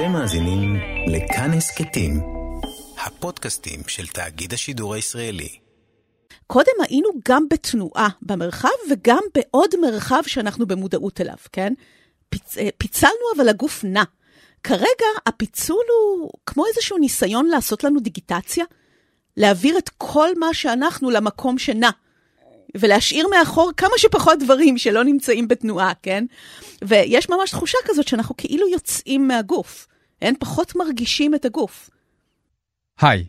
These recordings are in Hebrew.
אתם מאזינים לכאן הסכתים, הפודקאסטים של תאגיד השידור הישראלי. קודם היינו גם בתנועה במרחב וגם בעוד מרחב שאנחנו במודעות אליו, כן? פיצ... אה, פיצלנו אבל הגוף נע. כרגע הפיצול הוא כמו איזשהו ניסיון לעשות לנו דיגיטציה, להעביר את כל מה שאנחנו למקום שנע. ולהשאיר מאחור כמה שפחות דברים שלא נמצאים בתנועה, כן? ויש ממש תחושה כזאת שאנחנו כאילו יוצאים מהגוף. אין פחות מרגישים את הגוף. היי,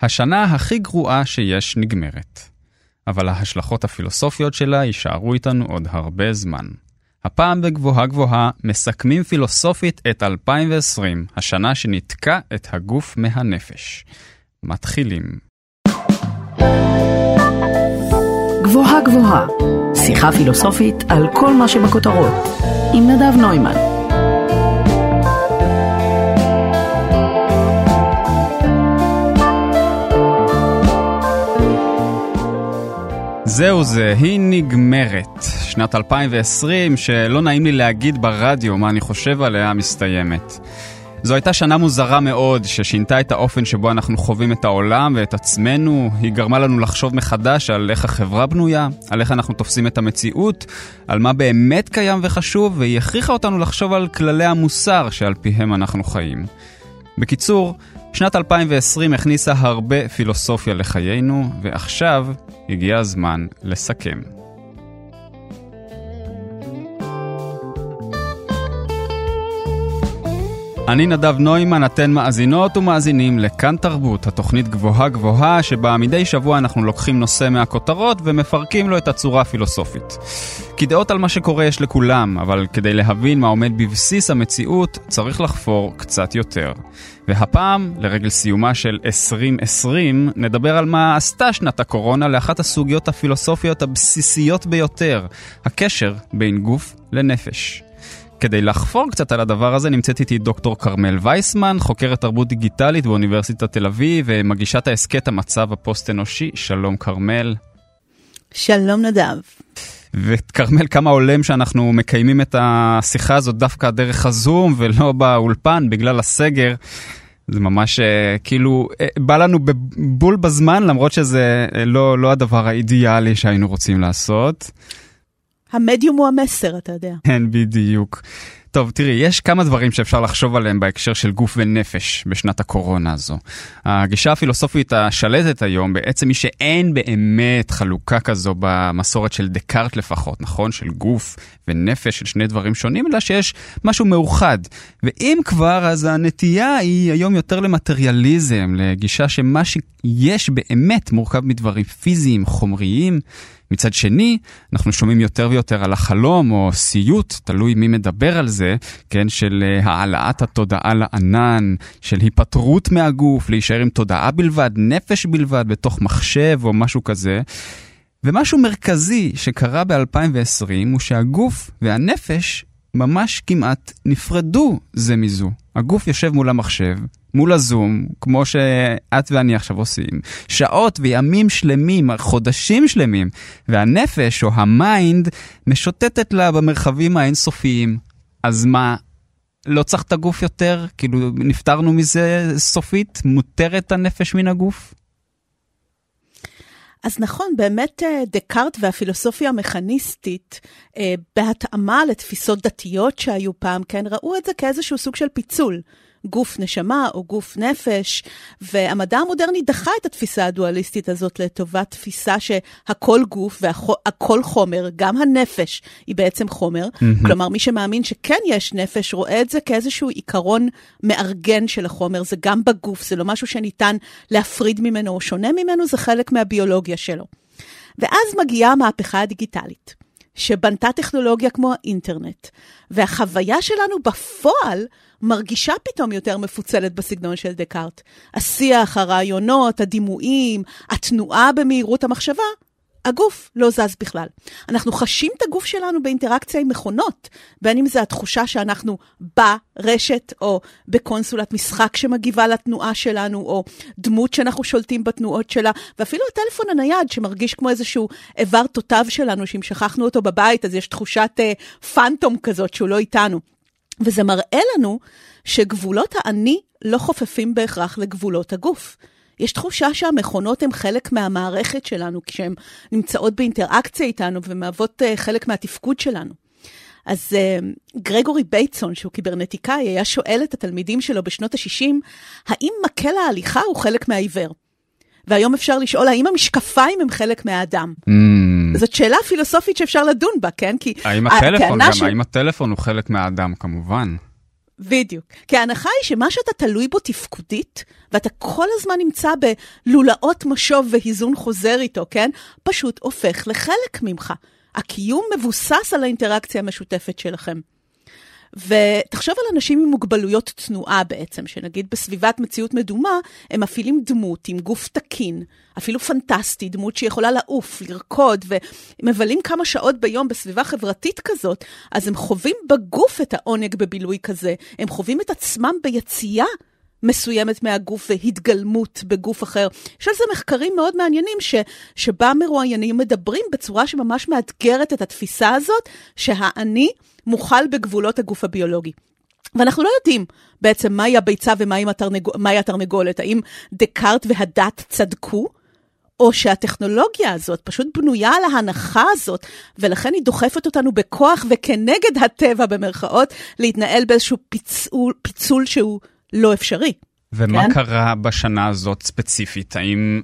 השנה הכי גרועה שיש נגמרת. אבל ההשלכות הפילוסופיות שלה יישארו איתנו עוד הרבה זמן. הפעם בגבוהה גבוהה מסכמים פילוסופית את 2020, השנה שניתקה את הגוף מהנפש. מתחילים. גבוהה גבוהה, שיחה פילוסופית על כל מה שבכותרות, עם נדב נוימן. זהו זה, היא נגמרת. שנת 2020, שלא נעים לי להגיד ברדיו מה אני חושב עליה, מסתיימת. זו הייתה שנה מוזרה מאוד, ששינתה את האופן שבו אנחנו חווים את העולם ואת עצמנו. היא גרמה לנו לחשוב מחדש על איך החברה בנויה, על איך אנחנו תופסים את המציאות, על מה באמת קיים וחשוב, והיא הכריחה אותנו לחשוב על כללי המוסר שעל פיהם אנחנו חיים. בקיצור, שנת 2020 הכניסה הרבה פילוסופיה לחיינו, ועכשיו הגיע הזמן לסכם. אני נדב נוימן, אתן מאזינות ומאזינים לכאן תרבות, התוכנית גבוהה גבוהה, שבה מדי שבוע אנחנו לוקחים נושא מהכותרות ומפרקים לו את הצורה הפילוסופית. כי דעות על מה שקורה יש לכולם, אבל כדי להבין מה עומד בבסיס המציאות, צריך לחפור קצת יותר. והפעם, לרגל סיומה של 2020, נדבר על מה עשתה שנת הקורונה לאחת הסוגיות הפילוסופיות הבסיסיות ביותר, הקשר בין גוף לנפש. כדי לחפור קצת על הדבר הזה נמצאת איתי דוקטור כרמל וייסמן, חוקרת תרבות דיגיטלית באוניברסיטת תל אביב ומגישת ההסכת המצב הפוסט-אנושי. שלום כרמל. שלום נדב. וכרמל, כמה הולם שאנחנו מקיימים את השיחה הזאת דווקא דרך הזום ולא באולפן בגלל הסגר. זה ממש כאילו בא לנו בול בזמן למרות שזה לא, לא הדבר האידיאלי שהיינו רוצים לעשות. המדיום הוא המסר, אתה יודע. כן, בדיוק. טוב, תראי, יש כמה דברים שאפשר לחשוב עליהם בהקשר של גוף ונפש בשנת הקורונה הזו. הגישה הפילוסופית השלטת היום בעצם היא שאין באמת חלוקה כזו במסורת של דקארט לפחות, נכון? של גוף ונפש, של שני דברים שונים, אלא שיש משהו מאוחד. ואם כבר, אז הנטייה היא היום יותר למטריאליזם, לגישה שמה שיש באמת מורכב מדברים פיזיים, חומריים. מצד שני, אנחנו שומעים יותר ויותר על החלום או סיוט, תלוי מי מדבר על זה, כן, של uh, העלאת התודעה לענן, של היפטרות מהגוף, להישאר עם תודעה בלבד, נפש בלבד, בתוך מחשב או משהו כזה. ומשהו מרכזי שקרה ב-2020 הוא שהגוף והנפש ממש כמעט נפרדו זה מזו. הגוף יושב מול המחשב, מול הזום, כמו שאת ואני עכשיו עושים, שעות וימים שלמים, חודשים שלמים, והנפש או ה mind משוטטת לה במרחבים האינסופיים. אז מה, לא צריך את הגוף יותר? כאילו, נפטרנו מזה סופית? מותרת הנפש מן הגוף? אז נכון, באמת אה, דקארט והפילוסופיה המכניסטית, אה, בהתאמה לתפיסות דתיות שהיו פעם, כן, ראו את זה כאיזשהו סוג של פיצול. גוף נשמה או גוף נפש, והמדע המודרני דחה את התפיסה הדואליסטית הזאת לטובת תפיסה שהכל גוף והכל חומר, גם הנפש היא בעצם חומר. Mm-hmm. כלומר, מי שמאמין שכן יש נפש, רואה את זה כאיזשהו עיקרון מארגן של החומר, זה גם בגוף, זה לא משהו שניתן להפריד ממנו או שונה ממנו, זה חלק מהביולוגיה שלו. ואז מגיעה המהפכה הדיגיטלית. שבנתה טכנולוגיה כמו האינטרנט, והחוויה שלנו בפועל מרגישה פתאום יותר מפוצלת בסגנון של דקארט. השיח, הרעיונות, הדימויים, התנועה במהירות המחשבה, הגוף לא זז בכלל. אנחנו חשים את הגוף שלנו באינטראקציה עם מכונות, בין אם זה התחושה שאנחנו ברשת או בקונסולת משחק שמגיבה לתנועה שלנו, או דמות שאנחנו שולטים בתנועות שלה, ואפילו הטלפון הנייד שמרגיש כמו איזשהו איבר תותב שלנו, שאם שכחנו אותו בבית, אז יש תחושת uh, פנטום כזאת שהוא לא איתנו. וזה מראה לנו שגבולות האני לא חופפים בהכרח לגבולות הגוף. יש תחושה שהמכונות הן חלק מהמערכת שלנו, כשהן נמצאות באינטראקציה איתנו ומהוות uh, חלק מהתפקוד שלנו. אז uh, גרגורי בייטסון, שהוא קיברנטיקאי, היה שואל את התלמידים שלו בשנות ה-60, האם מקל ההליכה הוא חלק מהעיוור? והיום אפשר לשאול, האם המשקפיים הם חלק מהאדם? Mm. זאת שאלה פילוסופית שאפשר לדון בה, כן? כי... האם הטלפון גם, ש... האם הטלפון הוא חלק מהאדם, כמובן. בדיוק. כי ההנחה היא שמה שאתה תלוי בו תפקודית, ואתה כל הזמן נמצא בלולאות משוב והיזון חוזר איתו, כן? פשוט הופך לחלק ממך. הקיום מבוסס על האינטראקציה המשותפת שלכם. ותחשוב על אנשים עם מוגבלויות תנועה בעצם, שנגיד בסביבת מציאות מדומה, הם מפעילים דמות עם גוף תקין, אפילו פנטסטי, דמות שיכולה לעוף, לרקוד, ומבלים כמה שעות ביום בסביבה חברתית כזאת, אז הם חווים בגוף את העונג בבילוי כזה, הם חווים את עצמם ביציאה מסוימת מהגוף והתגלמות בגוף אחר. יש על זה מחקרים מאוד מעניינים ש, שבה מרואיינים מדברים בצורה שממש מאתגרת את התפיסה הזאת, שהאני מוכל בגבולות הגוף הביולוגי. ואנחנו לא יודעים בעצם מהי הביצה ומהי התרנג... התרנגולת, האם דקארט והדת צדקו, או שהטכנולוגיה הזאת פשוט בנויה על ההנחה הזאת, ולכן היא דוחפת אותנו בכוח וכנגד הטבע במרכאות, להתנהל באיזשהו פיצול, פיצול שהוא לא אפשרי. ומה כן? קרה בשנה הזאת ספציפית? האם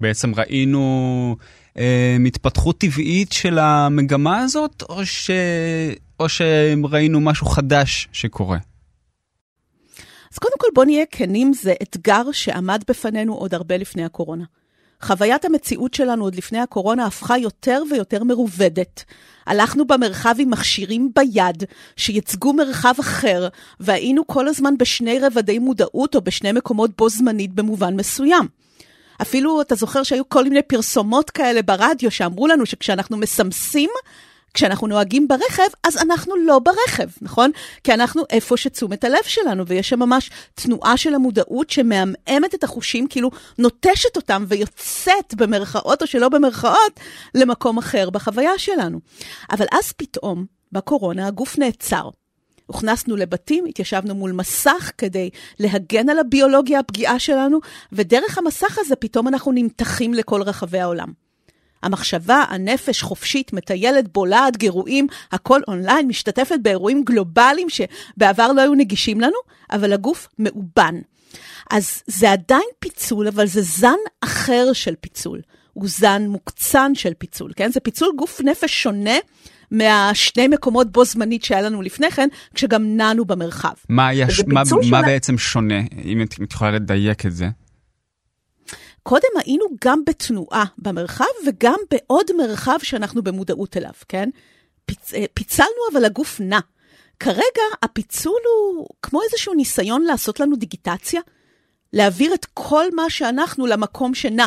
בעצם ראינו אה, התפתחות טבעית של המגמה הזאת, או, ש... או שראינו משהו חדש שקורה? אז קודם כל בוא נהיה כנים, זה אתגר שעמד בפנינו עוד הרבה לפני הקורונה. חוויית המציאות שלנו עוד לפני הקורונה הפכה יותר ויותר מרובדת. הלכנו במרחב עם מכשירים ביד, שייצגו מרחב אחר, והיינו כל הזמן בשני רבדי מודעות או בשני מקומות בו זמנית במובן מסוים. אפילו, אתה זוכר שהיו כל מיני פרסומות כאלה ברדיו שאמרו לנו שכשאנחנו מסמסים, כשאנחנו נוהגים ברכב, אז אנחנו לא ברכב, נכון? כי אנחנו איפה שתשומת הלב שלנו, ויש שם ממש תנועה של המודעות שמעמעמת את החושים, כאילו נוטשת אותם ויוצאת במרכאות או שלא במרכאות למקום אחר בחוויה שלנו. אבל אז פתאום, בקורונה, הגוף נעצר. הוכנסנו לבתים, התיישבנו מול מסך כדי להגן על הביולוגיה הפגיעה שלנו, ודרך המסך הזה פתאום אנחנו נמתחים לכל רחבי העולם. המחשבה, הנפש חופשית, מטיילת, בולעת, גירויים, הכל אונליין, משתתפת באירועים גלובליים שבעבר לא היו נגישים לנו, אבל הגוף מאובן. אז זה עדיין פיצול, אבל זה זן אחר של פיצול. הוא זן מוקצן של פיצול, כן? זה פיצול גוף נפש שונה מהשני מקומות בו זמנית שהיה לנו לפני כן, כשגם נענו במרחב. מה, יש, מה, מה בעצם שונה, אם את יכולה לדייק את זה? קודם היינו גם בתנועה במרחב וגם בעוד מרחב שאנחנו במודעות אליו, כן? פיצ... אה, פיצלנו אבל הגוף נע. כרגע הפיצול הוא כמו איזשהו ניסיון לעשות לנו דיגיטציה, להעביר את כל מה שאנחנו למקום שנע.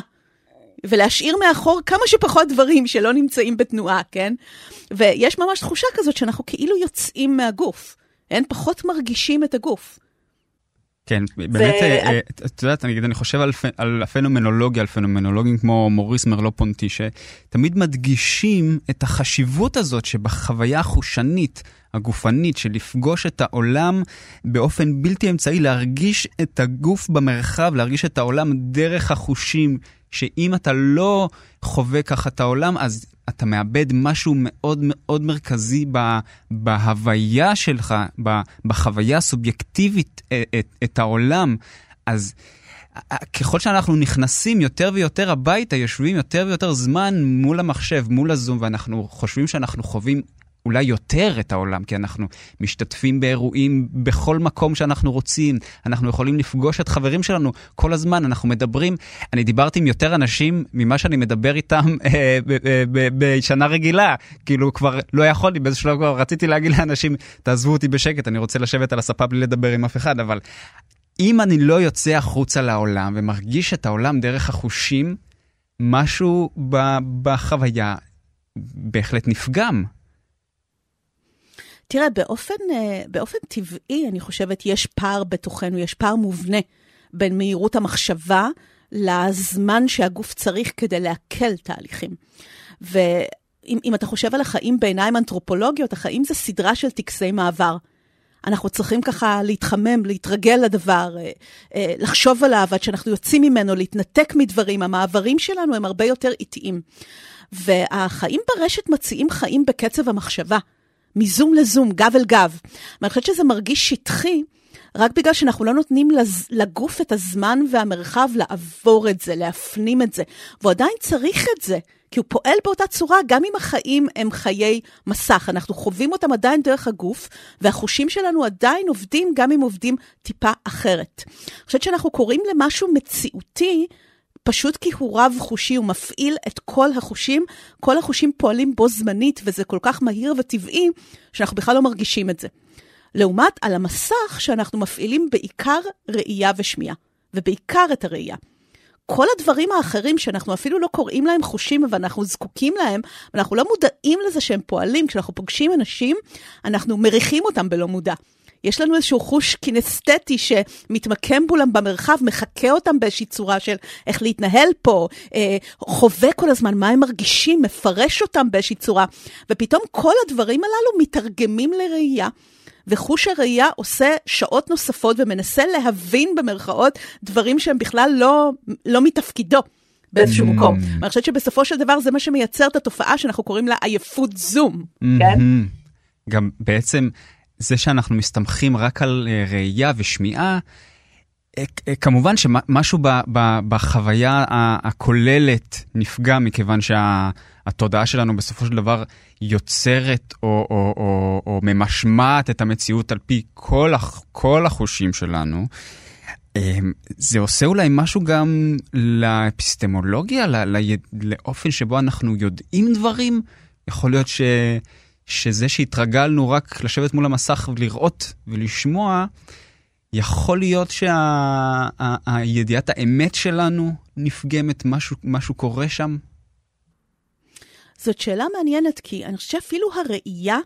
ולהשאיר מאחור כמה שפחות דברים שלא נמצאים בתנועה, כן? ויש ממש תחושה כזאת שאנחנו כאילו יוצאים מהגוף. אין פחות מרגישים את הגוף. כן, באמת, אה, אה, את יודעת, אני, אני חושב על הפנומנולוגיה, על פנומנולוגים כמו מוריס מרלו פונטי, שתמיד מדגישים את החשיבות הזאת שבחוויה החושנית, הגופנית, של לפגוש את העולם באופן בלתי אמצעי, להרגיש את הגוף במרחב, להרגיש את העולם דרך החושים, שאם אתה לא חווה ככה את העולם, אז אתה מאבד משהו מאוד מאוד מרכזי בהוויה שלך, בחוויה הסובייקטיבית את, אה, את, את העולם. אז ככל שאנחנו נכנסים יותר ויותר הביתה, יושבים יותר ויותר זמן מול המחשב, מול הזום, ואנחנו חושבים שאנחנו חווים אולי יותר את העולם, כי אנחנו משתתפים באירועים בכל מקום שאנחנו רוצים, אנחנו יכולים לפגוש את חברים שלנו כל הזמן, אנחנו מדברים, אני דיברתי עם יותר אנשים ממה שאני מדבר איתם אה, בשנה רגילה, כאילו כבר לא יכולתי, באיזשהו שלב כבר רציתי להגיד לאנשים, תעזבו אותי בשקט, אני רוצה לשבת על הספה בלי לדבר עם אף אחד, אבל אם אני לא יוצא החוצה לעולם ומרגיש את העולם דרך החושים, משהו בחוויה בהחלט נפגם. תראה, באופן, אה, באופן טבעי, אני חושבת, יש פער בתוכנו, יש פער מובנה בין מהירות המחשבה לזמן שהגוף צריך כדי לעכל תהליכים. ואם אתה חושב על החיים בעיניים אנתרופולוגיות, החיים זה סדרה של טקסי מעבר. אנחנו צריכים ככה להתחמם, להתרגל לדבר, אה, אה, לחשוב עליו עד שאנחנו יוצאים ממנו, להתנתק מדברים. המעברים שלנו הם הרבה יותר איטיים. והחיים ברשת מציעים חיים בקצב המחשבה, מזום לזום, גב אל גב. ואני חושבת שזה מרגיש שטחי, רק בגלל שאנחנו לא נותנים לגוף את הזמן והמרחב לעבור את זה, להפנים את זה. והוא עדיין צריך את זה. כי הוא פועל באותה צורה, גם אם החיים הם חיי מסך. אנחנו חווים אותם עדיין דרך הגוף, והחושים שלנו עדיין עובדים, גם אם עובדים טיפה אחרת. אני חושבת שאנחנו קוראים למשהו מציאותי, פשוט כי הוא רב-חושי, הוא מפעיל את כל החושים, כל החושים פועלים בו זמנית, וזה כל כך מהיר וטבעי, שאנחנו בכלל לא מרגישים את זה. לעומת על המסך, שאנחנו מפעילים בעיקר ראייה ושמיעה, ובעיקר את הראייה. כל הדברים האחרים שאנחנו אפילו לא קוראים להם חושים, אבל אנחנו זקוקים להם, אנחנו לא מודעים לזה שהם פועלים. כשאנחנו פוגשים אנשים, אנחנו מריחים אותם בלא מודע. יש לנו איזשהו חוש קינסתטי שמתמקם מולם במרחב, מחקה אותם באיזושהי צורה של איך להתנהל פה, אה, חווה כל הזמן מה הם מרגישים, מפרש אותם באיזושהי צורה, ופתאום כל הדברים הללו מתרגמים לראייה. וחוש הראייה עושה שעות נוספות ומנסה להבין במרכאות דברים שהם בכלל לא, לא מתפקידו. באיזשהו mm. מקום. ואני חושבת שבסופו של דבר זה מה שמייצר את התופעה שאנחנו קוראים לה עייפות זום, mm-hmm. כן? גם בעצם זה שאנחנו מסתמכים רק על uh, ראייה ושמיעה, uh, uh, כמובן שמשהו בחוויה הכוללת נפגע מכיוון שהתודעה שה, שלנו בסופו של דבר יוצרת או, או, או, או ממשמעת את המציאות על פי כל, כל החושים שלנו. זה עושה אולי משהו גם לאפיסטמולוגיה, לא, לא, לאופן שבו אנחנו יודעים דברים? יכול להיות ש, שזה שהתרגלנו רק לשבת מול המסך ולראות ולשמוע, יכול להיות שהידיעת שה, האמת שלנו נפגמת, משהו, משהו קורה שם? זאת שאלה מעניינת, כי אני חושבת שאפילו הראייה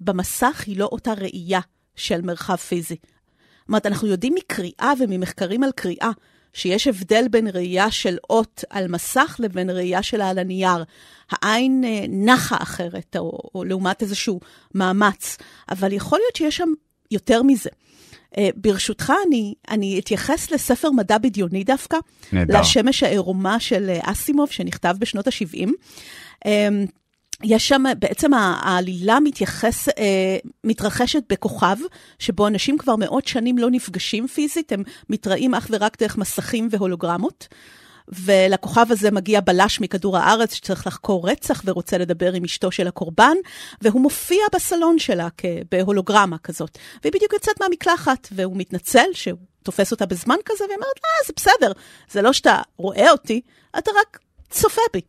במסך היא לא אותה ראייה של מרחב פיזי. זאת אומרת, אנחנו יודעים מקריאה וממחקרים על קריאה, שיש הבדל בין ראייה של אות על מסך לבין ראייה שלה על הנייר. העין אה, נחה אחרת, או, או לעומת איזשהו מאמץ, אבל יכול להיות שיש שם יותר מזה. Uh, ברשותך, אני, אני אתייחס לספר מדע בדיוני דווקא. נהדר. לשמש העירומה של אה, אסימוב, שנכתב בשנות ה-70. יש שם, בעצם העלילה מתייחס, אה, מתרחשת בכוכב, שבו אנשים כבר מאות שנים לא נפגשים פיזית, הם מתראים אך ורק דרך מסכים והולוגרמות. ולכוכב הזה מגיע בלש מכדור הארץ שצריך לחקור רצח ורוצה לדבר עם אשתו של הקורבן, והוא מופיע בסלון שלה בהולוגרמה כזאת. והיא בדיוק יוצאת מהמקלחת, והוא מתנצל שהוא תופס אותה בזמן כזה, והיא אומרת, אה, זה בסדר, זה לא שאתה רואה אותי, אתה רק צופה בי.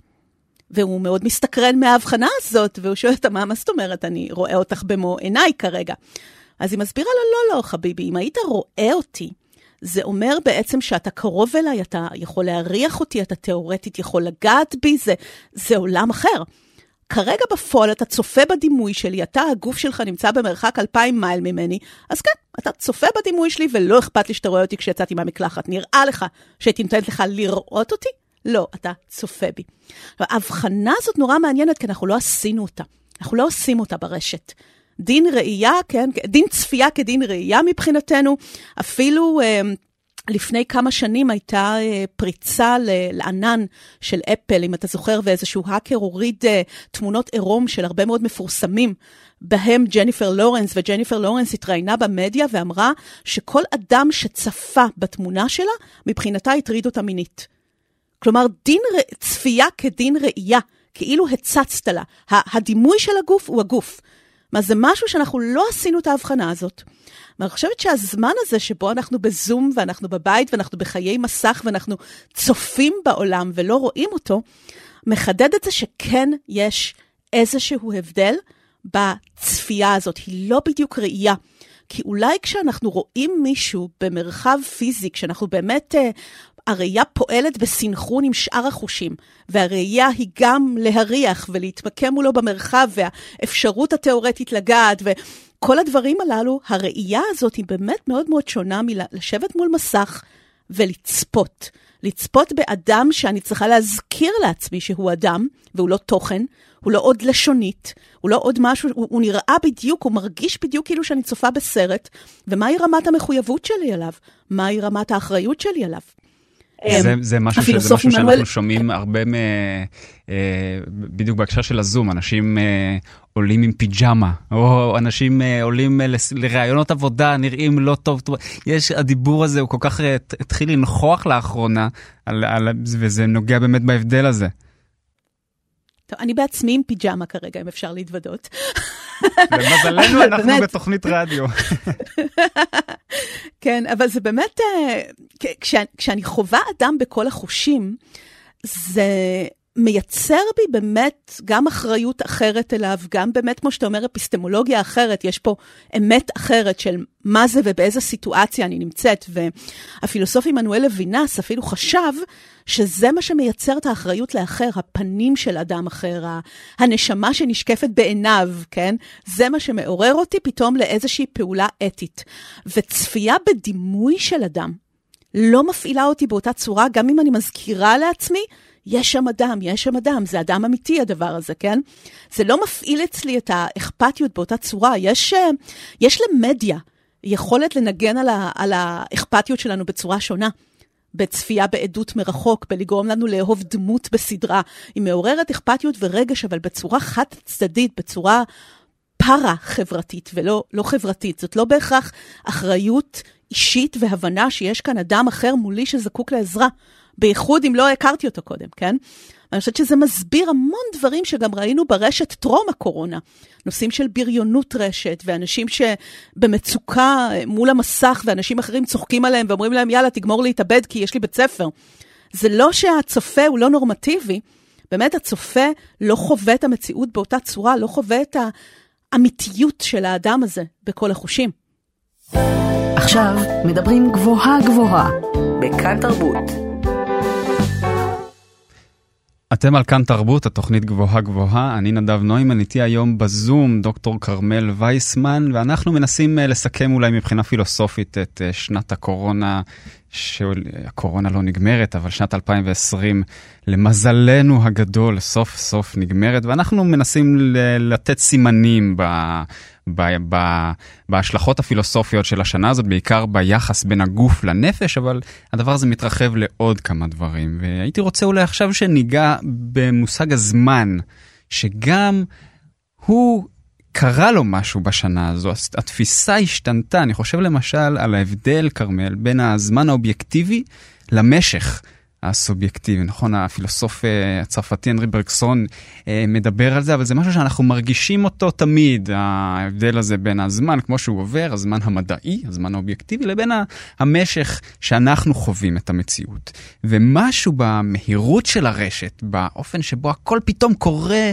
והוא מאוד מסתקרן מההבחנה הזאת, והוא שואל אותה, מה, מה זאת אומרת, אני רואה אותך במו עיניי כרגע. אז היא מסבירה לו, לא, לא, חביבי, אם היית רואה אותי, זה אומר בעצם שאתה קרוב אליי, אתה יכול להריח אותי, אתה תאורטית יכול לגעת בי, זה, זה עולם אחר. כרגע בפועל אתה צופה בדימוי שלי, אתה, הגוף שלך נמצא במרחק אלפיים מייל ממני, אז כן, אתה צופה בדימוי שלי ולא אכפת לי שאתה רואה אותי כשיצאתי מהמקלחת. נראה לך שהייתי נותנת לך לראות אותי? לא, אתה צופה בי. ההבחנה הזאת נורא מעניינת, כי אנחנו לא עשינו אותה. אנחנו לא עושים אותה ברשת. דין ראייה, כן, דין צפייה כדין ראייה מבחינתנו. אפילו אה, לפני כמה שנים הייתה אה, פריצה לענן של אפל, אם אתה זוכר, ואיזשהו האקר הוריד אה, תמונות עירום של הרבה מאוד מפורסמים. בהם ג'ניפר לורנס, וג'ניפר לורנס התראיינה במדיה ואמרה שכל אדם שצפה בתמונה שלה, מבחינתה הטריד אותה מינית. כלומר, דין ר... צפייה כדין ראייה, כאילו הצצת לה. הדימוי של הגוף הוא הגוף. מה זה משהו שאנחנו לא עשינו את ההבחנה הזאת. ואני חושבת שהזמן הזה שבו אנחנו בזום ואנחנו בבית ואנחנו בחיי מסך ואנחנו צופים בעולם ולא רואים אותו, מחדד את זה שכן יש איזשהו הבדל בצפייה הזאת. היא לא בדיוק ראייה. כי אולי כשאנחנו רואים מישהו במרחב פיזי, כשאנחנו באמת uh, הראייה פועלת בסינכרון עם שאר החושים, והראייה היא גם להריח ולהתמקם מולו במרחב, והאפשרות התיאורטית לגעת, וכל הדברים הללו, הראייה הזאת היא באמת מאוד מאוד שונה מלשבת מול מסך ולצפות. לצפות באדם שאני צריכה להזכיר לעצמי שהוא אדם, והוא לא תוכן, הוא לא עוד לשונית, הוא לא עוד משהו, הוא, הוא נראה בדיוק, הוא מרגיש בדיוק כאילו שאני צופה בסרט, ומהי רמת המחויבות שלי אליו? מהי רמת האחריות שלי עליו? זה, אמ, זה משהו, שזה משהו שאנחנו מנואל... שומעים הרבה, מ, אה, בדיוק בהקשר של הזום, אנשים אה, עולים עם פיג'מה, או אנשים אה, עולים לראיונות עבודה, נראים לא טוב, טוב. יש, הדיבור הזה הוא כל כך התחיל לנכוח לאחרונה, על, על, וזה נוגע באמת בהבדל הזה. טוב, אני בעצמי עם פיג'מה כרגע, אם אפשר להתוודות. למזלנו אנחנו בתוכנית רדיו. כן, אבל זה באמת, אה, כשאני חווה אדם בכל החושים, זה מייצר בי באמת גם אחריות אחרת אליו, גם באמת, כמו שאתה אומר, אפיסטמולוגיה אחרת, יש פה אמת אחרת של מה זה ובאיזה סיטואציה אני נמצאת. והפילוסוף עמנואל לוינס אפילו חשב שזה מה שמייצר את האחריות לאחר, הפנים של אדם אחר, הנשמה שנשקפת בעיניו, כן? זה מה שמעורר אותי פתאום לאיזושהי פעולה אתית. וצפייה בדימוי של אדם לא מפעילה אותי באותה צורה, גם אם אני מזכירה לעצמי יש שם אדם, יש שם אדם, זה אדם אמיתי הדבר הזה, כן? זה לא מפעיל אצלי את האכפתיות באותה צורה. יש, אה, יש למדיה יכולת לנגן על, ה, על האכפתיות שלנו בצורה שונה. בצפייה בעדות מרחוק, בלגרום לנו לאהוב דמות בסדרה. היא מעוררת אכפתיות ורגש, אבל בצורה חד-צדדית, בצורה פארה-חברתית ולא לא חברתית. זאת לא בהכרח אחריות אישית והבנה שיש כאן אדם אחר מולי שזקוק לעזרה. בייחוד אם לא הכרתי אותו קודם, כן? אני חושבת שזה מסביר המון דברים שגם ראינו ברשת טרום הקורונה. נושאים של בריונות רשת, ואנשים שבמצוקה מול המסך, ואנשים אחרים צוחקים עליהם ואומרים להם, יאללה, תגמור להתאבד כי יש לי בית ספר. זה לא שהצופה הוא לא נורמטיבי, באמת הצופה לא חווה את המציאות באותה צורה, לא חווה את האמיתיות של האדם הזה בכל החושים. עכשיו מדברים גבוהה גבוהה, בכאן תרבות. אתם על כאן תרבות, התוכנית גבוהה גבוהה. אני נדב נוימן, איתי היום בזום דוקטור כרמל וייסמן, ואנחנו מנסים אה, לסכם אולי מבחינה פילוסופית את אה, שנת הקורונה, שהקורונה לא נגמרת, אבל שנת 2020, למזלנו הגדול, סוף סוף נגמרת, ואנחנו מנסים לתת סימנים ב... ב- ב- בהשלכות הפילוסופיות של השנה הזאת, בעיקר ביחס בין הגוף לנפש, אבל הדבר הזה מתרחב לעוד כמה דברים. והייתי רוצה אולי עכשיו שניגע במושג הזמן, שגם הוא קרה לו משהו בשנה הזו, התפיסה השתנתה. אני חושב למשל על ההבדל, כרמל, בין הזמן האובייקטיבי למשך. הסובייקטיבי, נכון? הפילוסוף אה, הצרפתי אנרי ברקסון אה, מדבר על זה, אבל זה משהו שאנחנו מרגישים אותו תמיד, ההבדל הזה בין הזמן, כמו שהוא עובר, הזמן המדעי, הזמן האובייקטיבי, לבין המשך שאנחנו חווים את המציאות. ומשהו במהירות של הרשת, באופן שבו הכל פתאום קורה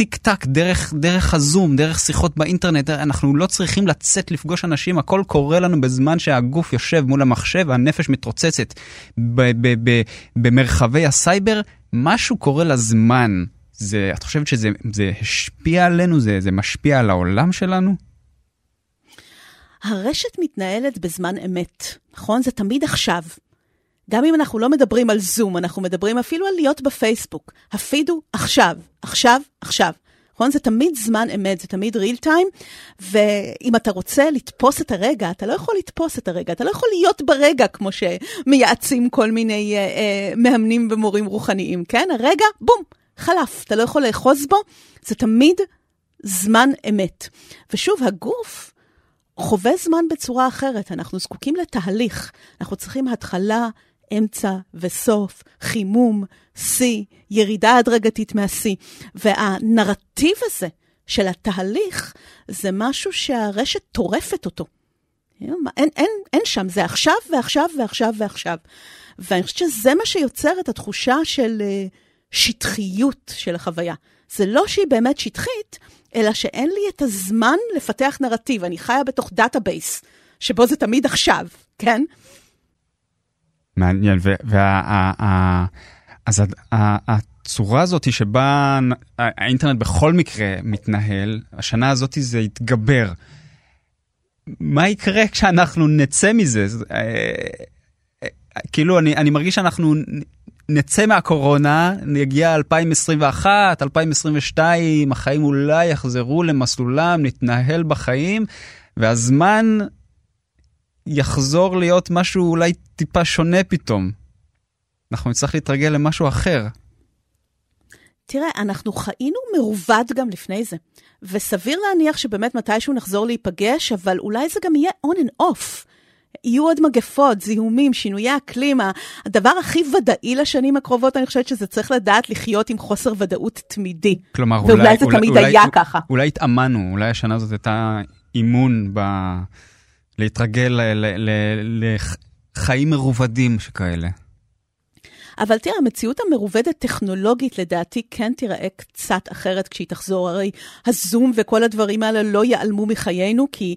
טיק טק דרך, דרך הזום, דרך שיחות באינטרנט, אנחנו לא צריכים לצאת לפגוש אנשים, הכל קורה לנו בזמן שהגוף יושב מול המחשב והנפש מתרוצצת במרחבי הסייבר, משהו קורה לזמן. זה, את חושבת שזה זה השפיע עלינו? זה, זה משפיע על העולם שלנו? הרשת מתנהלת בזמן אמת, נכון? זה תמיד עכשיו. גם אם אנחנו לא מדברים על זום, אנחנו מדברים אפילו על להיות בפייסבוק. הפיד הוא עכשיו, עכשיו, עכשיו. נכון? זה תמיד זמן אמת, זה תמיד ריל טיים, ואם אתה רוצה לתפוס את הרגע, אתה לא יכול לתפוס את הרגע, אתה לא יכול להיות ברגע, כמו שמייעצים כל מיני אה, אה, מאמנים ומורים רוחניים, כן? הרגע, בום, חלף, אתה לא יכול לאחוז בו, זה תמיד זמן אמת. ושוב, הגוף חווה זמן בצורה אחרת, אנחנו זקוקים לתהליך, אנחנו צריכים התחלה, אמצע וסוף, חימום, שיא, ירידה הדרגתית מהשיא. והנרטיב הזה של התהליך זה משהו שהרשת טורפת אותו. אין, אין, אין שם, זה עכשיו ועכשיו ועכשיו ועכשיו. ואני חושבת שזה מה שיוצר את התחושה של uh, שטחיות של החוויה. זה לא שהיא באמת שטחית, אלא שאין לי את הזמן לפתח נרטיב. אני חיה בתוך database, שבו זה תמיד עכשיו, כן? מעניין, אז הצורה הזאת שבה האינטרנט בכל מקרה מתנהל, השנה הזאת זה יתגבר. מה יקרה כשאנחנו נצא מזה? אה, כאילו, אני, אני מרגיש שאנחנו נצא מהקורונה, נגיע 2021, 2022, החיים אולי יחזרו למסלולם, נתנהל בחיים, והזמן יחזור להיות משהו אולי טיפה שונה פתאום. אנחנו נצטרך להתרגל למשהו אחר. תראה, אנחנו חיינו מרובד גם לפני זה, וסביר להניח שבאמת מתישהו נחזור להיפגש, אבל אולי זה גם יהיה on and off. יהיו עוד מגפות, זיהומים, שינויי אקלים. הדבר הכי ודאי לשנים הקרובות, אני חושבת שזה צריך לדעת לחיות עם חוסר ודאות תמידי. כלומר, ואולי אולי... זה אולי, תמיד אולי, היה ככה. אולי התאמנו, אולי השנה הזאת הייתה אימון ב... להתרגל לחיים מרובדים שכאלה. אבל תראה, המציאות המרובדת טכנולוגית לדעתי כן תיראה קצת אחרת כשהיא תחזור. הרי הזום וכל הדברים האלה לא ייעלמו מחיינו, כי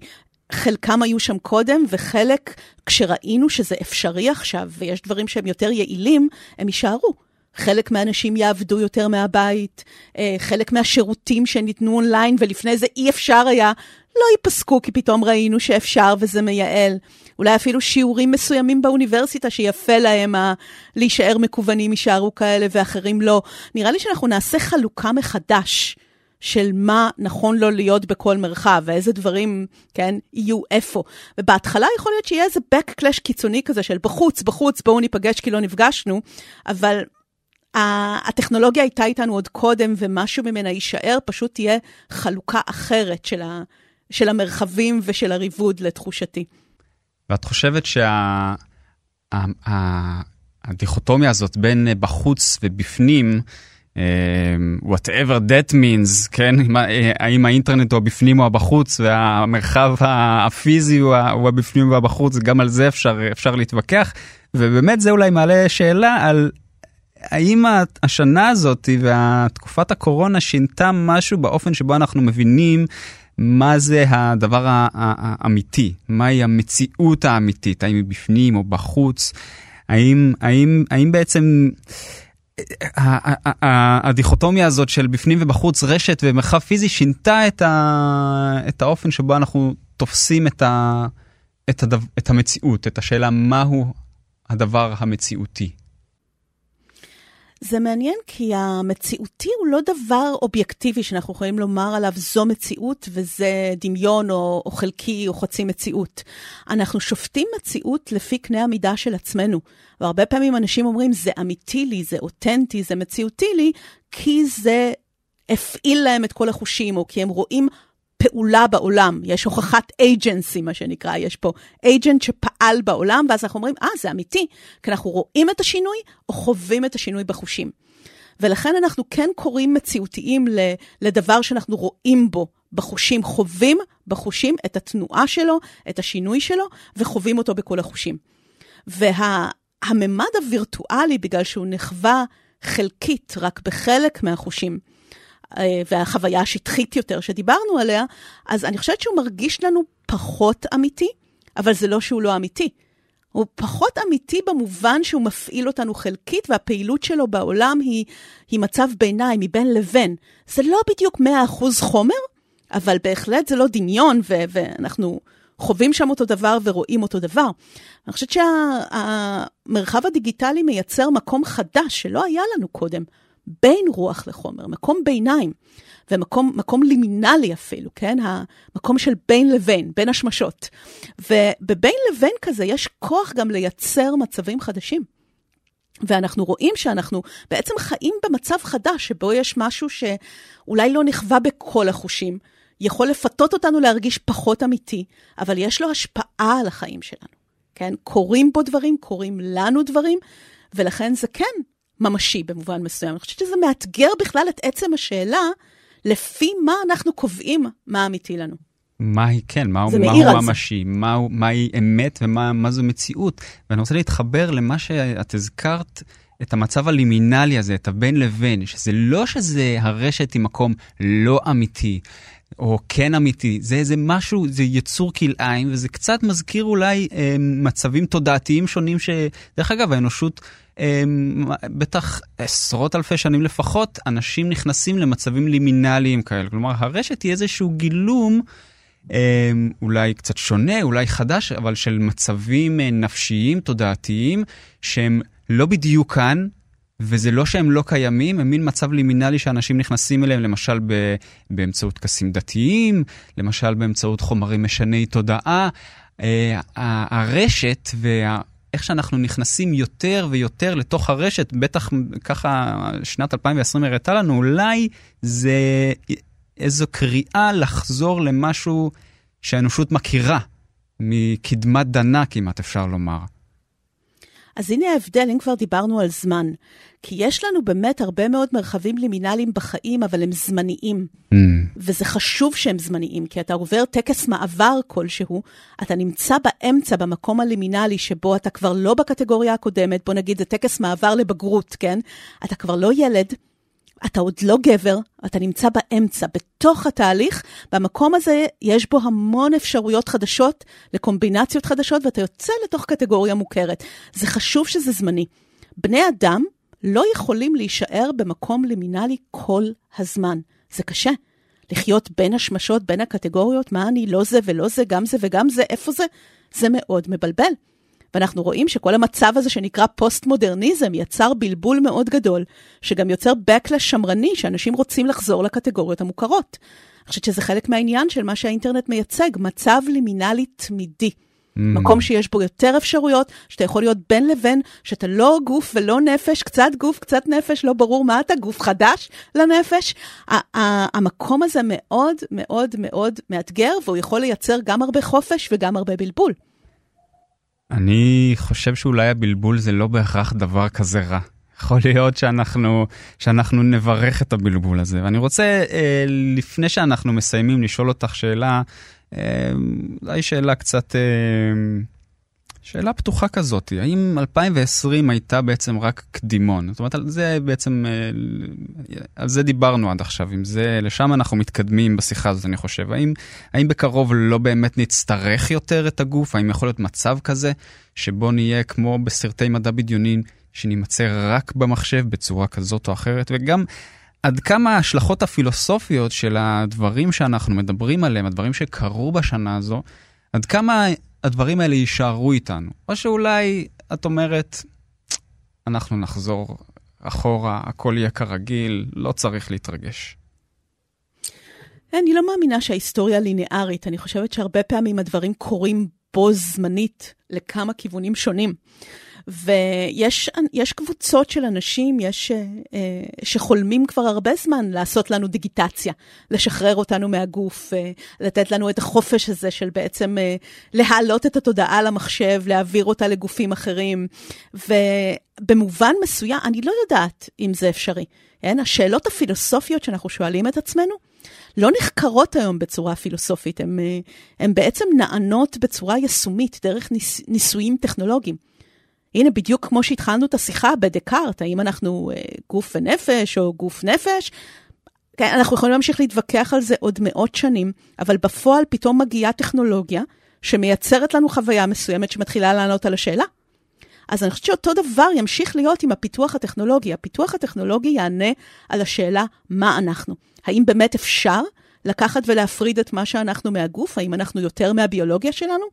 חלקם היו שם קודם, וחלק, כשראינו שזה אפשרי עכשיו, ויש דברים שהם יותר יעילים, הם יישארו. חלק מהאנשים יעבדו יותר מהבית, אה, חלק מהשירותים שניתנו אונליין ולפני זה אי אפשר היה, לא ייפסקו כי פתאום ראינו שאפשר וזה מייעל. אולי אפילו שיעורים מסוימים באוניברסיטה שיפה להם ה- להישאר מקוונים יישארו כאלה ואחרים לא. נראה לי שאנחנו נעשה חלוקה מחדש של מה נכון לו להיות בכל מרחב, ואיזה דברים, כן, יהיו איפה. ובהתחלה יכול להיות שיהיה איזה backlash קיצוני כזה של בחוץ, בחוץ, בואו ניפגש כי לא נפגשנו, אבל הטכנולוגיה הייתה איתנו עוד קודם, ומשהו ממנה יישאר, פשוט תהיה חלוקה אחרת של, ה, של המרחבים ושל הריבוד, לתחושתי. ואת חושבת שהדיכוטומיה שה, הזאת בין בחוץ ובפנים, Uh, whatever that means, כן, האם האינטרנט הוא הבפנים או הבחוץ, והמרחב הפיזי הוא הבפנים והבחוץ, גם על זה אפשר, אפשר להתווכח, ובאמת זה אולי מעלה שאלה על האם השנה הזאת והתקופת הקורונה שינתה משהו באופן שבו אנחנו מבינים מה זה הדבר האמיתי, מהי המציאות האמיתית, האם היא בפנים או בחוץ, האם, האם, האם בעצם הדיכוטומיה הזאת של בפנים ובחוץ, רשת ומרחב פיזי, שינתה את, ה, את האופן שבו אנחנו תופסים את, ה, את, הדו, את המציאות, את השאלה מהו הדבר המציאותי. זה מעניין כי המציאותי הוא לא דבר אובייקטיבי שאנחנו יכולים לומר עליו זו מציאות וזה דמיון או, או חלקי או חצי מציאות. אנחנו שופטים מציאות לפי קנה המידה של עצמנו. והרבה פעמים אנשים אומרים זה אמיתי לי, זה אותנטי, זה מציאותי לי, כי זה הפעיל להם את כל החושים או כי הם רואים פעולה בעולם, יש הוכחת agency, מה שנקרא, יש פה agent שפעל בעולם, ואז אנחנו אומרים, אה, ah, זה אמיתי, כי אנחנו רואים את השינוי או חווים את השינוי בחושים. ולכן אנחנו כן קוראים מציאותיים לדבר שאנחנו רואים בו, בחושים, חווים בחושים את התנועה שלו, את השינוי שלו, וחווים אותו בכל החושים. והממד וה, הווירטואלי, בגלל שהוא נחווה חלקית רק בחלק מהחושים, והחוויה השטחית יותר שדיברנו עליה, אז אני חושבת שהוא מרגיש לנו פחות אמיתי, אבל זה לא שהוא לא אמיתי. הוא פחות אמיתי במובן שהוא מפעיל אותנו חלקית, והפעילות שלו בעולם היא, היא מצב ביניים, היא בין לבין. זה לא בדיוק 100% חומר, אבל בהחלט זה לא דמיון, ו- ואנחנו חווים שם אותו דבר ורואים אותו דבר. אני חושבת שהמרחב שה- הדיגיטלי מייצר מקום חדש שלא היה לנו קודם. בין רוח לחומר, מקום ביניים, ומקום לימינלי אפילו, כן? המקום של בין לבין, בין השמשות. ובבין לבין כזה יש כוח גם לייצר מצבים חדשים. ואנחנו רואים שאנחנו בעצם חיים במצב חדש, שבו יש משהו שאולי לא נכווה בכל החושים, יכול לפתות אותנו להרגיש פחות אמיתי, אבל יש לו השפעה על החיים שלנו, כן? קורים בו דברים, קורים לנו דברים, ולכן זה כן ממשי במובן מסוים. אני חושבת שזה מאתגר בכלל את עצם השאלה, לפי מה אנחנו קובעים מה אמיתי לנו. מהי, כן, מהו, מהו ממשי, מהו, מהי אמת ומה זו מציאות. ואני רוצה להתחבר למה שאת הזכרת, את המצב הלימינלי הזה, את הבין לבין, שזה לא שזה הרשת היא מקום לא אמיתי, או כן אמיתי, זה איזה משהו, זה יצור כלאיים, וזה קצת מזכיר אולי אה, מצבים תודעתיים שונים, שדרך אגב, האנושות בטח עשרות אלפי שנים לפחות, אנשים נכנסים למצבים לימינליים כאלה. כלומר, הרשת היא איזשהו גילום אולי קצת שונה, אולי חדש, אבל של מצבים נפשיים, תודעתיים, שהם לא בדיוק כאן, וזה לא שהם לא קיימים, הם מין מצב לימינלי שאנשים נכנסים אליהם, למשל ב, באמצעות טקסים דתיים, למשל באמצעות חומרים משני תודעה. אה, הרשת ואיך שאנחנו נכנסים יותר ויותר לתוך הרשת, בטח ככה שנת 2020 הראתה לנו, אולי זה איזו קריאה לחזור למשהו שהאנושות מכירה, מקדמת דנה כמעט אפשר לומר. אז הנה ההבדל, אם כבר דיברנו על זמן. כי יש לנו באמת הרבה מאוד מרחבים לימינליים בחיים, אבל הם זמניים. Mm. וזה חשוב שהם זמניים, כי אתה עובר טקס מעבר כלשהו, אתה נמצא באמצע, במקום הלימינלי, שבו אתה כבר לא בקטגוריה הקודמת, בוא נגיד, זה טקס מעבר לבגרות, כן? אתה כבר לא ילד, אתה עוד לא גבר, אתה נמצא באמצע, בתוך התהליך, במקום הזה יש בו המון אפשרויות חדשות לקומבינציות חדשות, ואתה יוצא לתוך קטגוריה מוכרת. זה חשוב שזה זמני. בני אדם לא יכולים להישאר במקום לימינלי כל הזמן. זה קשה. לחיות בין השמשות, בין הקטגוריות, מה אני לא זה ולא זה, גם זה וגם זה, איפה זה? זה מאוד מבלבל. ואנחנו רואים שכל המצב הזה שנקרא פוסט-מודרניזם יצר בלבול מאוד גדול, שגם יוצר backlash שמרני, שאנשים רוצים לחזור לקטגוריות המוכרות. אני חושבת שזה חלק מהעניין של מה שהאינטרנט מייצג, מצב לימינלי תמידי. Mm. מקום שיש בו יותר אפשרויות, שאתה יכול להיות בין לבין, שאתה לא גוף ולא נפש, קצת גוף, קצת נפש, לא ברור מה אתה, גוף חדש לנפש. המקום הזה מאוד מאוד מאוד מאתגר, והוא יכול לייצר גם הרבה חופש וגם הרבה בלבול. אני חושב שאולי הבלבול זה לא בהכרח דבר כזה רע. יכול להיות שאנחנו, שאנחנו נברך את הבלבול הזה. ואני רוצה, אה, לפני שאנחנו מסיימים, לשאול אותך שאלה, אה, אולי שאלה קצת, אה, שאלה פתוחה כזאת, האם 2020 הייתה בעצם רק קדימון? זאת אומרת, על זה בעצם, על זה דיברנו עד עכשיו, אם זה, לשם אנחנו מתקדמים בשיחה הזאת, אני חושב. האם, האם בקרוב לא באמת נצטרך יותר את הגוף? האם יכול להיות מצב כזה, שבו נהיה כמו בסרטי מדע בדיוני, שנימצא רק במחשב בצורה כזאת או אחרת? וגם, עד כמה ההשלכות הפילוסופיות של הדברים שאנחנו מדברים עליהם, הדברים שקרו בשנה הזו, עד כמה הדברים האלה יישארו איתנו. או שאולי את אומרת, אנחנו נחזור אחורה, הכל יהיה כרגיל, לא צריך להתרגש. אני לא מאמינה שההיסטוריה לינארית. אני חושבת שהרבה פעמים הדברים קורים בו זמנית לכמה כיוונים שונים. ויש קבוצות של אנשים, יש אה, אה, שחולמים כבר הרבה זמן לעשות לנו דיגיטציה, לשחרר אותנו מהגוף, אה, לתת לנו את החופש הזה של בעצם להעלות את התודעה למחשב, להעביר אותה לגופים אחרים. ובמובן מסוים, אני לא יודעת אם זה אפשרי. כן? השאלות הפילוסופיות שאנחנו שואלים את עצמנו, לא נחקרות היום בצורה פילוסופית, הן בעצם נענות בצורה יישומית, דרך ניס, ניסויים טכנולוגיים. הנה, בדיוק כמו שהתחלנו את השיחה בדקארט, האם אנחנו אה, גוף ונפש או גוף נפש, כן, אנחנו יכולים להמשיך להתווכח על זה עוד מאות שנים, אבל בפועל פתאום מגיעה טכנולוגיה שמייצרת לנו חוויה מסוימת שמתחילה לענות על השאלה. אז אני חושבת שאותו דבר ימשיך להיות עם הפיתוח הטכנולוגי. הפיתוח הטכנולוגי יענה על השאלה מה אנחנו. האם באמת אפשר לקחת ולהפריד את מה שאנחנו מהגוף? האם אנחנו יותר מהביולוגיה שלנו?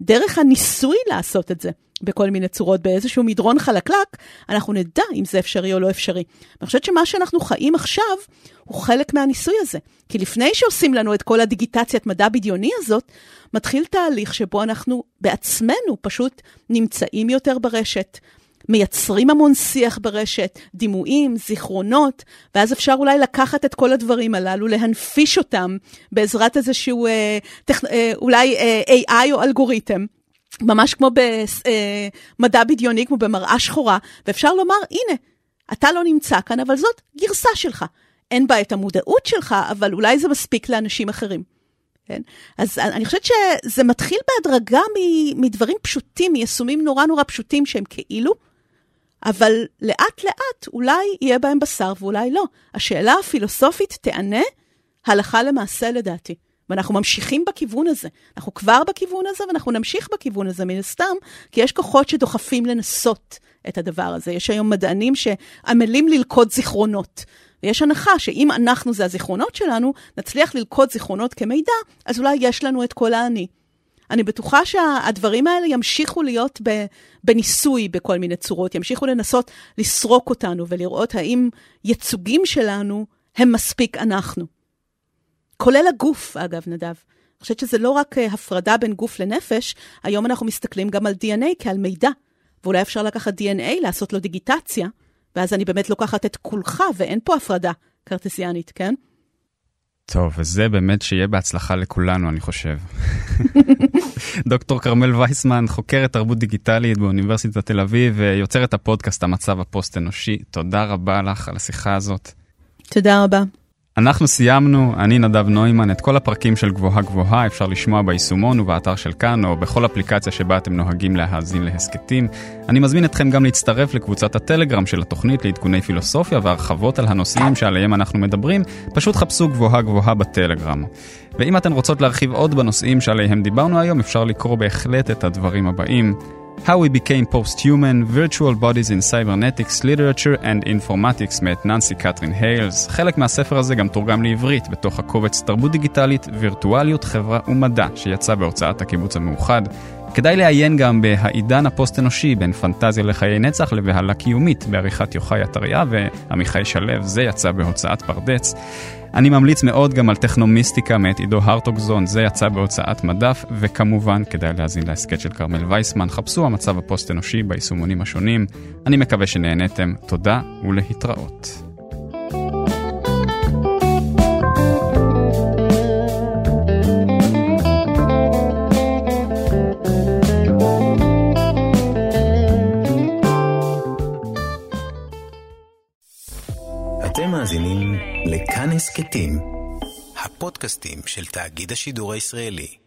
דרך הניסוי לעשות את זה בכל מיני צורות, באיזשהו מדרון חלקלק, אנחנו נדע אם זה אפשרי או לא אפשרי. אני חושבת שמה שאנחנו חיים עכשיו הוא חלק מהניסוי הזה. כי לפני שעושים לנו את כל הדיגיטציית מדע בדיוני הזאת, מתחיל תהליך שבו אנחנו בעצמנו פשוט נמצאים יותר ברשת, מייצרים המון שיח ברשת, דימויים, זיכרונות, ואז אפשר אולי לקחת את כל הדברים הללו, להנפיש אותם בעזרת איזשהו, אה, טכ... אה, אולי אה, AI או אלגוריתם. ממש כמו במדע אה, בדיוני, כמו במראה שחורה, ואפשר לומר, הנה, אתה לא נמצא כאן, אבל זאת גרסה שלך. אין בה את המודעות שלך, אבל אולי זה מספיק לאנשים אחרים. כן? אז אני חושבת שזה מתחיל בהדרגה מדברים פשוטים, מיישומים נורא נורא פשוטים שהם כאילו, אבל לאט לאט אולי יהיה בהם בשר ואולי לא. השאלה הפילוסופית תענה הלכה למעשה לדעתי. ואנחנו ממשיכים בכיוון הזה. אנחנו כבר בכיוון הזה ואנחנו נמשיך בכיוון הזה מן הסתם, כי יש כוחות שדוחפים לנסות את הדבר הזה. יש היום מדענים שעמלים ללכוד זיכרונות. ויש הנחה שאם אנחנו זה הזיכרונות שלנו, נצליח ללכוד זיכרונות כמידע, אז אולי יש לנו את כל האני. אני בטוחה שהדברים האלה ימשיכו להיות בניסוי בכל מיני צורות, ימשיכו לנסות לסרוק אותנו ולראות האם ייצוגים שלנו הם מספיק אנחנו. כולל הגוף, אגב, נדב. אני חושבת שזה לא רק אה, הפרדה בין גוף לנפש, היום אנחנו מסתכלים גם על DNA כעל מידע. ואולי אפשר לקחת DNA, לעשות לו דיגיטציה, ואז אני באמת לוקחת את כולך, ואין פה הפרדה קרטסיאנית, כן? טוב, וזה באמת שיהיה בהצלחה לכולנו, אני חושב. דוקטור כרמל וייסמן, חוקרת תרבות דיגיטלית באוניברסיטת תל אביב, ויוצרת הפודקאסט המצב הפוסט-אנושי. תודה רבה לך על השיחה הזאת. תודה רבה. אנחנו סיימנו, אני נדב נוימן, את כל הפרקים של גבוהה גבוהה אפשר לשמוע ביישומון ובאתר של כאן או בכל אפליקציה שבה אתם נוהגים להאזין להסכתים. אני מזמין אתכם גם להצטרף לקבוצת הטלגרם של התוכנית לעדכוני פילוסופיה והרחבות על הנושאים שעליהם אנחנו מדברים, פשוט חפשו גבוהה גבוהה בטלגרם. ואם אתן רוצות להרחיב עוד בנושאים שעליהם דיברנו היום, אפשר לקרוא בהחלט את הדברים הבאים. How We Became Post-Human, Virtual Bodies in Cybernetics, Literature and Informatics מאת ננסי קטרין היילס. חלק מהספר הזה גם תורגם לעברית בתוך הקובץ תרבות דיגיטלית, וירטואליות, חברה ומדע, שיצא בהוצאת הקיבוץ המאוחד. כדאי לעיין גם ב"העידן הפוסט-אנושי" בין פנטזיה לחיי נצח לבהלה קיומית בעריכת יוחאי עטריה ועמיחי שלו, זה יצא בהוצאת פרדץ. אני ממליץ מאוד גם על טכנומיסטיקה מאת עידו הרטוגזון, זה יצא בהוצאת מדף, וכמובן כדאי להאזין להסכת של כרמל וייסמן, חפשו המצב הפוסט-אנושי ביישומונים השונים. אני מקווה שנהניתם, תודה ולהתראות. לכאן הסכתים, הפודקאסטים של תאגיד השידור הישראלי.